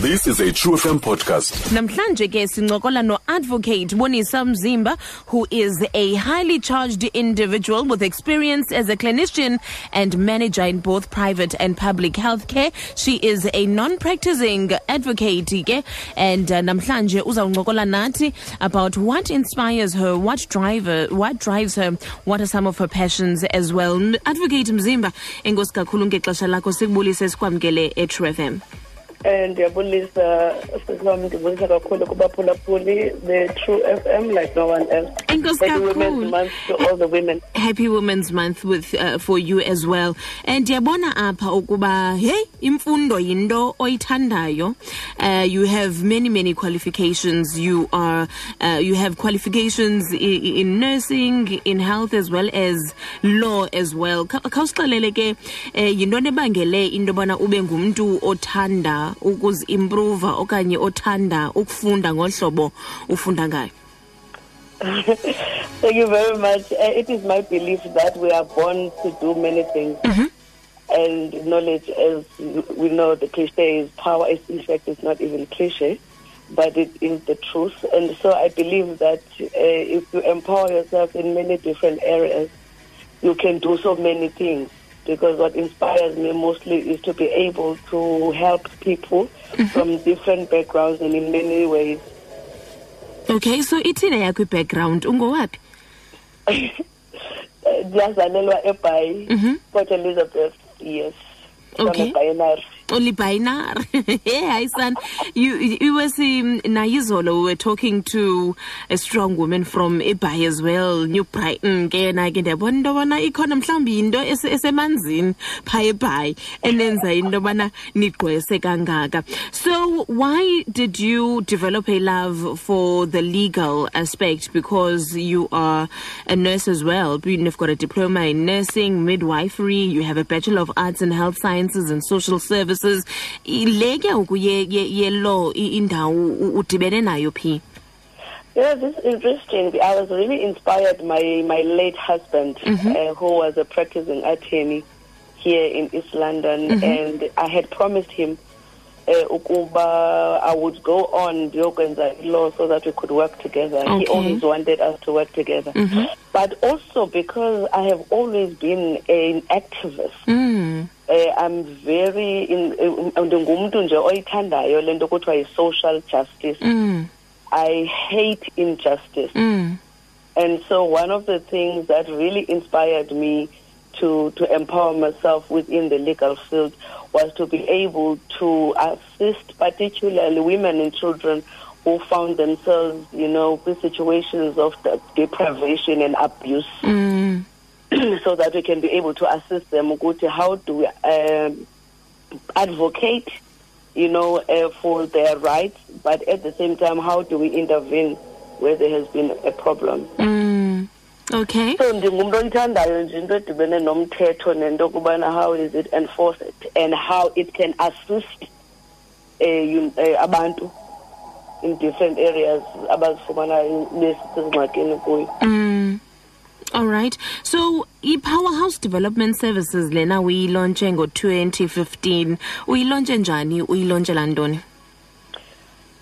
This is a Tru FM podcast. Namhlanje ke sincokola no-advocate Boniswa Mzimba who is a highly charged individual with experience as a clinician and manager in both private and public healthcare. She is a non-practicing advocate ke and uh, namhlanje uzawuncokola nathi about what inspires her, what driver, what drives her, what are some of her passions as well. Advocate Mzimba, enkosi kakhulu ngexesha lakho sikubulise sikwamkele e-Tru FM. Um ndiyabulisa sisam ndibulisa kakhulu kubaphulaphuli the true f m like no one else. Enkosi happy women's kakhulu. month to all the women. Happy women's month with uh, for you as well. And ndiyabona apha ukuba hey imfundo yinto oyithandayo. Uh, you have many many qualifications. You are uh, you have qualifications in, in nursing in health as well as law as well. Kha- khawusixelele ke um yintoni ebangele into yobana ube ngumntu othanda ukuzi-improva okanye othanda ukufunda ngohlobo ufunda ngayo? Thank you very much. Uh, it is my belief that we are born to do many things. And knowledge as we know the cliche is power is in fact it's not even cliche but it is the truth. And so i believe that uh, if you empower yourself in many different areas you can do so many things because what inspires me mostly is to be able to help people mm-hmm. from different backgrounds and in many ways. okay so ithini yakho i-background ungowaphi Ndiyazalelwa eBhayi, mm-hmm. Port Elizabeth, yes. Okay. Binary. Olibainar. hey, hi, son. You, you was um, Nayizolo. We were talking to a strong woman from Ebay as well, New Brighton. Ke na ke ndiyabona into yobana ikhona mhlawumbi into ese- esemanzini phaa eBay enenza into yobana nigqwese kangaka. So why did you develop a love for the legal aspect? Because you are a nurse as well. You've got a diploma in nursing, midwifery. You have a bachelor of arts in health sciences and social services. Le ke ngoku law indawo udibene nayo phi? Yeah, this is interesting. I was really inspired by my late husband, uh, who was a practicing attorney here in East London, and I had promised him uh, ukuba I would go on ndiyokwenza law so that we could work together. He always wanted us to work together. But also because I have always been an activist. Mm. Uh, I'm very in uh, ndingumntu nje oyithandayo lento kuthiwa yi-social justice. Mm. I hate injustice. Mm. And so one of the things that really inspired me to, to empower myself within the legal field was to be able to assist particularly women and children who found themselves, you know, in situations of deprivation and abuse Mm. so that we can be able to assist them. Ukuthi, How do we um, advocate, you know, uh, for their rights, but at the same time, how do we intervene where there has been a problem? Mm. Okay. So ndingumntu oyithandayo nje into edibene nomthetho nento kubana how is it enforced and how it can assist uh, uh, abantu in different areas abazifumanayo besisengxakini kuyo. Mm. All right. So, i-Powerhouse Development Services lena uyilontshe ngo-2015. Uyilontshe njani? Uyilontshe ntoni?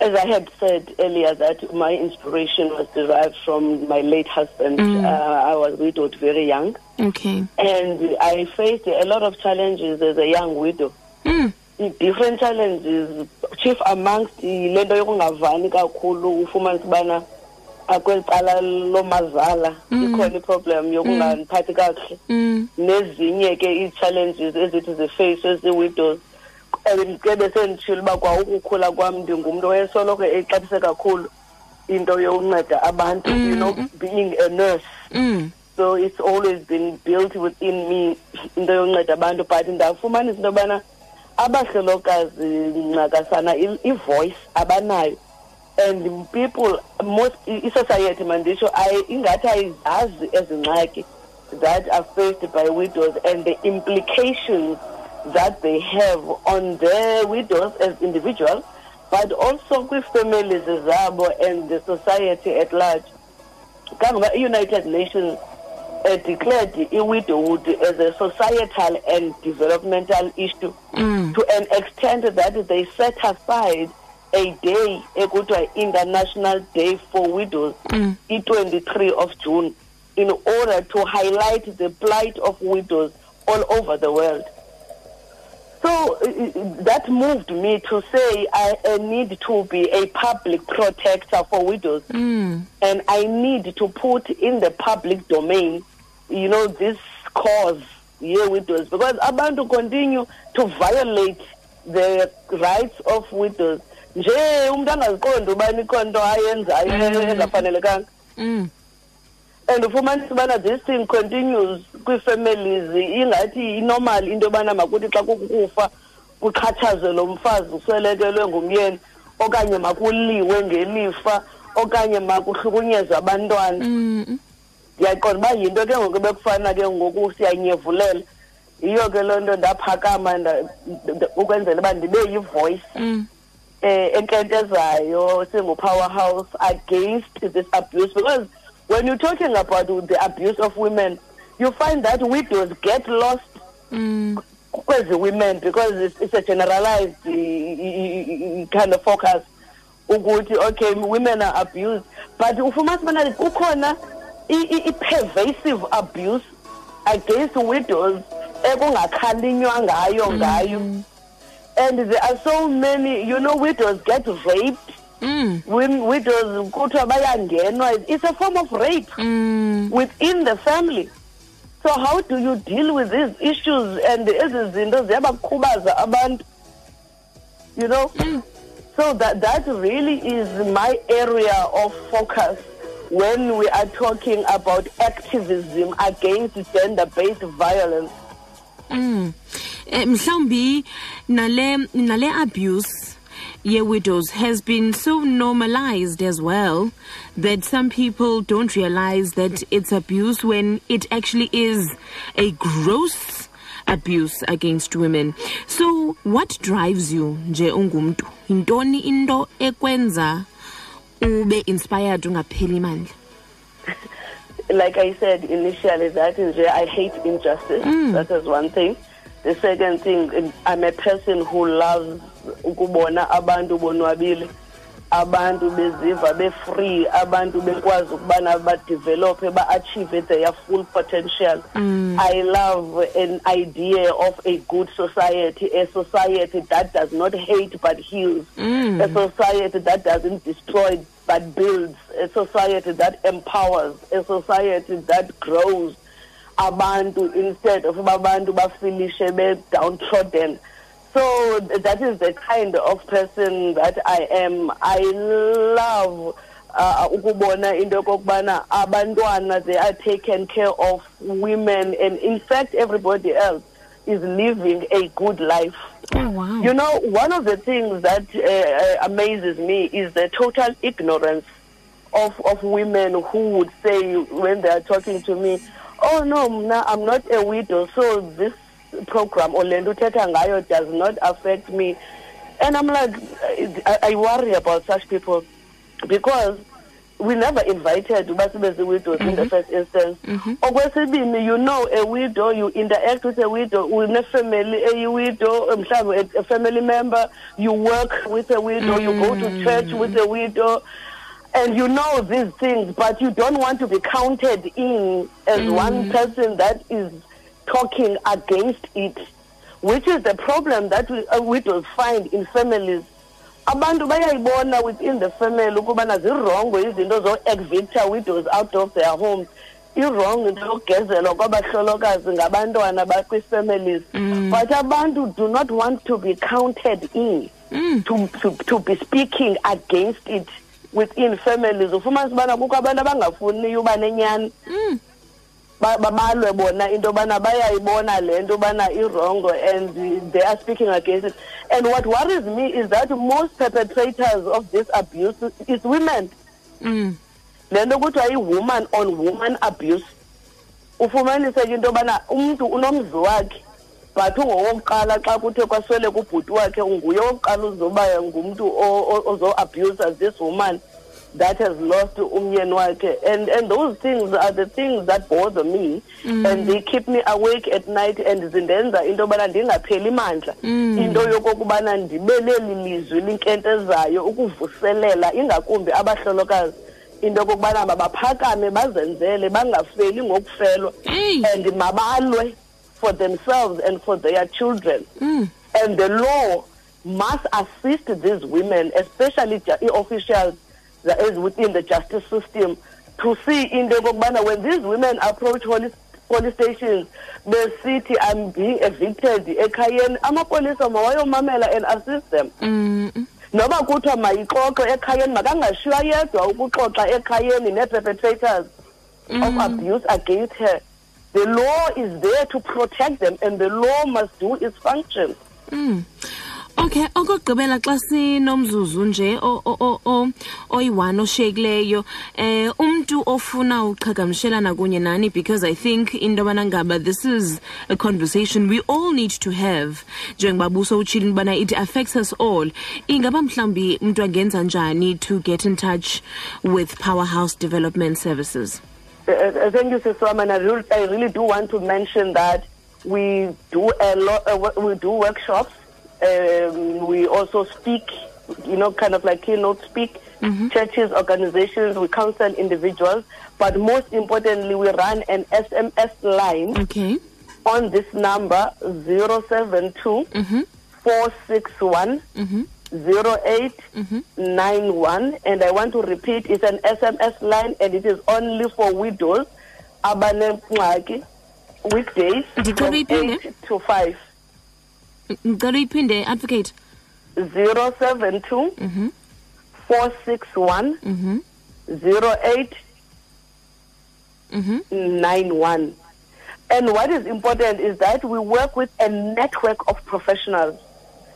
As I had said earlier, that my inspiration was derived from my late husband. Uh, I was widowed very young, Okay. and I faced a lot of challenges as a young widow. Mm. different challenges chief amongst the nto yokungavani kakhulu ufumanisa ubana akweli cala lomazala ikhona iproblem yokungandiphathi kakuhle Mm. nezinye ke ii-challenges ezithi zifeyiswe zii-widows and ke besenditshile uba kwa ukukhula kwam ndingumntu oyesoloko exabise kakhulu into yokunceda abantu you know being a nurse. Mm. so it's always been built within me into yokunceda abantu but ndafumanisa into yobana abahlelokazi ncakasana i-voice abanayo and people most i-society manditsho ayi- ingathi ayizazi ezi ngxaki that are faced by widows and the implications that they have on their widows as individuals but also kwii-families zabo and the society at large. Kangoba i-united nations uh, declared i-widowhood as a societal and developmental issue. To an extent that they set aside a day ekuthiwa international day for widows i-23 of june in order to highlight the plight of widows all over the world. So uh, uh, that moved me to say I, I need to be a public protector for widows, and I need to put in the public domain, you know, this cause here widows. Because abantu continue to violate the rights of widows. Nje umuntu angaziqondi ubani ikhona into ayenzayo engafanelekanga Mm. and ufumanisa ubana this thing continues kwii-families ingathi inormal into yobana makuthi xa kukufa kuxhatshazwe lo mfazi uswelekelwe ngumyeni okanye makuliwe ngelifa okanye makuhlukunyezwe abantwana Mm. ndiyaqonda uba yinto ke ngoku bekufana ke ngoku siyanyevulela yiyo ke loo nto ndaphakama nda- nda- ukwenzela uba ndibe yivoice Mm. Eh enkentezayo singu-powerhouse against this abuse because when you're talking about the abuse of women you find that widows get lost Mm. kwezi women because it's, it's a generalized uh, kind of focus. Ukuthi okay women are abused but ufumanisa ubana kukhona i-pervasive abuse against widows ekungakhalinywa ngayo ngayo and there are so many you know widows get raped Mm. when widows it's a form of rape Mm. within the family so how do you deal with these issues and ezi zinto ziyabakhubaza abantu you know so that that really is my area of focus when we are talking about activism against gender based violence Mm. Eh, mhlawumbi nale nale abuse ye widows has been so normalized as well that some people don't realize that it's abuse when it actually is a gross abuse against women so what drives you nje ungumntu yintoni into ekwenza ube inspired ungapheli mandla like I said initially, that is where I hate injustice. That is one thing. The second thing, I'm a person who loves ukubona abantu bonwabile, abantu beziva be-free, abantu bekwazi ukubana badevelophe, ba-achieve their full potential. Mm. I love an idea of a good society, a society that does not hate but heals, mm. a society that doesn't destroy but builds, a society that empowers, a society that grows abantu instead of abantu bafilishe be-downtrodden. So that is the kind of person that I am. I love uh, ukubona into yokokubana abantwana they are taken care of women and in fact everybody else is living a good life oh wow you know, one of the things that uh, uh, amazes me is the total ignorance of, of women who would say when they are talking to me, oh no, mna, I'm not a widow, so this program, Orlando Teta Ngayo, does not affect me. And I'm like, I, I worry about such people because we never invited ubasebezi widows in the mm-hmm. first instance. Mm-hmm. Okwesibini you know a widow you interact with a widow une-family eyi-widow mhlawumbe a, a family member you work with a widow you go to mm. church with a widow and you know these things but you don't want to be counted in as mm-hmm. one person that is talking against it which is the problem that we, uh, widows find in families. Abantu bayayibona within the family ukubana zirongo izinto zo-evictor widows out of their homes. Irongo into yokugezelwa kwabahlolokazi ngabantwana bakwi-families. Mm. But abantu do not want to be counted in mm. to, to, to be speaking against it within families ufumanisa ubana kukho abantu abangafuniyo uba nenyani. Ba- babalwe bona into yobana bayayibona le nto yobana irongo and they are speaking against it. And what worries me is that most perpetrators of this abuse is women. Mm. le nto kuthiwa i-woman on woman abuse. Ufumanise ke into yobana umntu unomzi wakhe but ungowokuqala xa kuthe kwaswele kubhuti wakhe nguye wokuqala uzoba ngumntu o- o- ozo-abusa this woman that has lost umyeni wakhe. And and those things are the things that bother me. Mm. and they keep me awake at night and zindenza into yobana ndingapheli mandla. Mm. into yokokubana ndibe leli lizwi linkentezayo ukuvuselela ingakumbi abahlolokazi. Into yokokubana mabaphakame bazenzele bangafeli ngokufelwa. And mabalwe for themselves and for their children mm. and the law must assist these women especially officials that is within the justice system to see into yokokubana when these women approach police, police stations besithi i'm being evicted ekhayeni amapolisa mawayomamela and assist them mm -mm. noba kuthiwa mayixoxe ekhayeni makangashiywa yedwa ukuxoxa ekhayeni nee-perpetrators mm. of abuse against her the law is there to protect them and the law must do its function. Mm. Okay okugqibela xa sinomzuzu nje oyi-one oshiyekileyo eh umntu ofuna uqhagamshelana kunye nani because i think into yobana ngaba this is a conversation we all need to have. Njengoba buso utshile ubana it affects us all. Ingaba mhlawumbi umntu angenza njani to get in touch with powerhouse development services uh, uh, thank you Siswam, and I really, I really do want to mention that we do a lot uh, we do workshops um, we also speak, you know, kind of like keynote speak. Mm-hmm. Churches, organizations, we counsel individuals, but most importantly, we run an SMS line okay. on this number 072 mm-hmm. 461 mm-hmm. 0891 and I want to repeat it's an SMS line and it is only for widows abanengxaki weekdays from 8 to 5 ngicela uyiphinde advocate. 072 mhm 461 mhm 08 mhm 91 and what is important is that we work with a network of professionals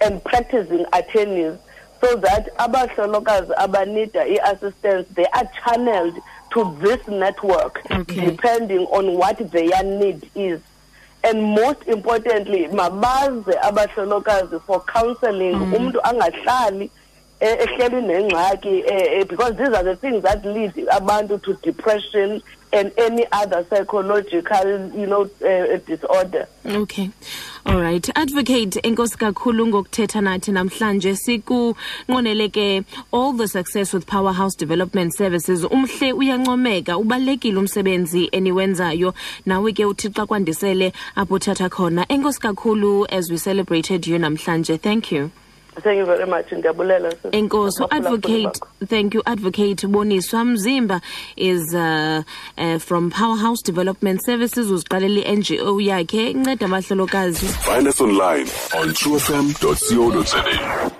and practicing attorneys so that abahlolokazi abanida i-assistance they are channeled to this network okay. depending on what their need is and most importantly mabaze abahlolokazi for counseling mm. umuntu angahlali ehleli nengxaki because these are the things that lead abantu to depression and any other psychological you know uh, disorder. Okay. All right. Advocate enkosi kakhulu ngokuthetha nathi namhlanje sikunqonele ke all the success with powerhouse development services. Umhle uyancomeka ubalulekile umsebenzi eniwenzayo. Nawe ke uthi xa kwandisele apho uthatha khona. Enkosi kakhulu as we celebrated you namhlanje. Thank you thank you very much ndiyabulela enkosi advocate thank you advocate boniswa mzimba is uh, uh, from powerhouse development services uziqalela i-ngo yakhe inceda abahlolokazi. Find us online on trufm co za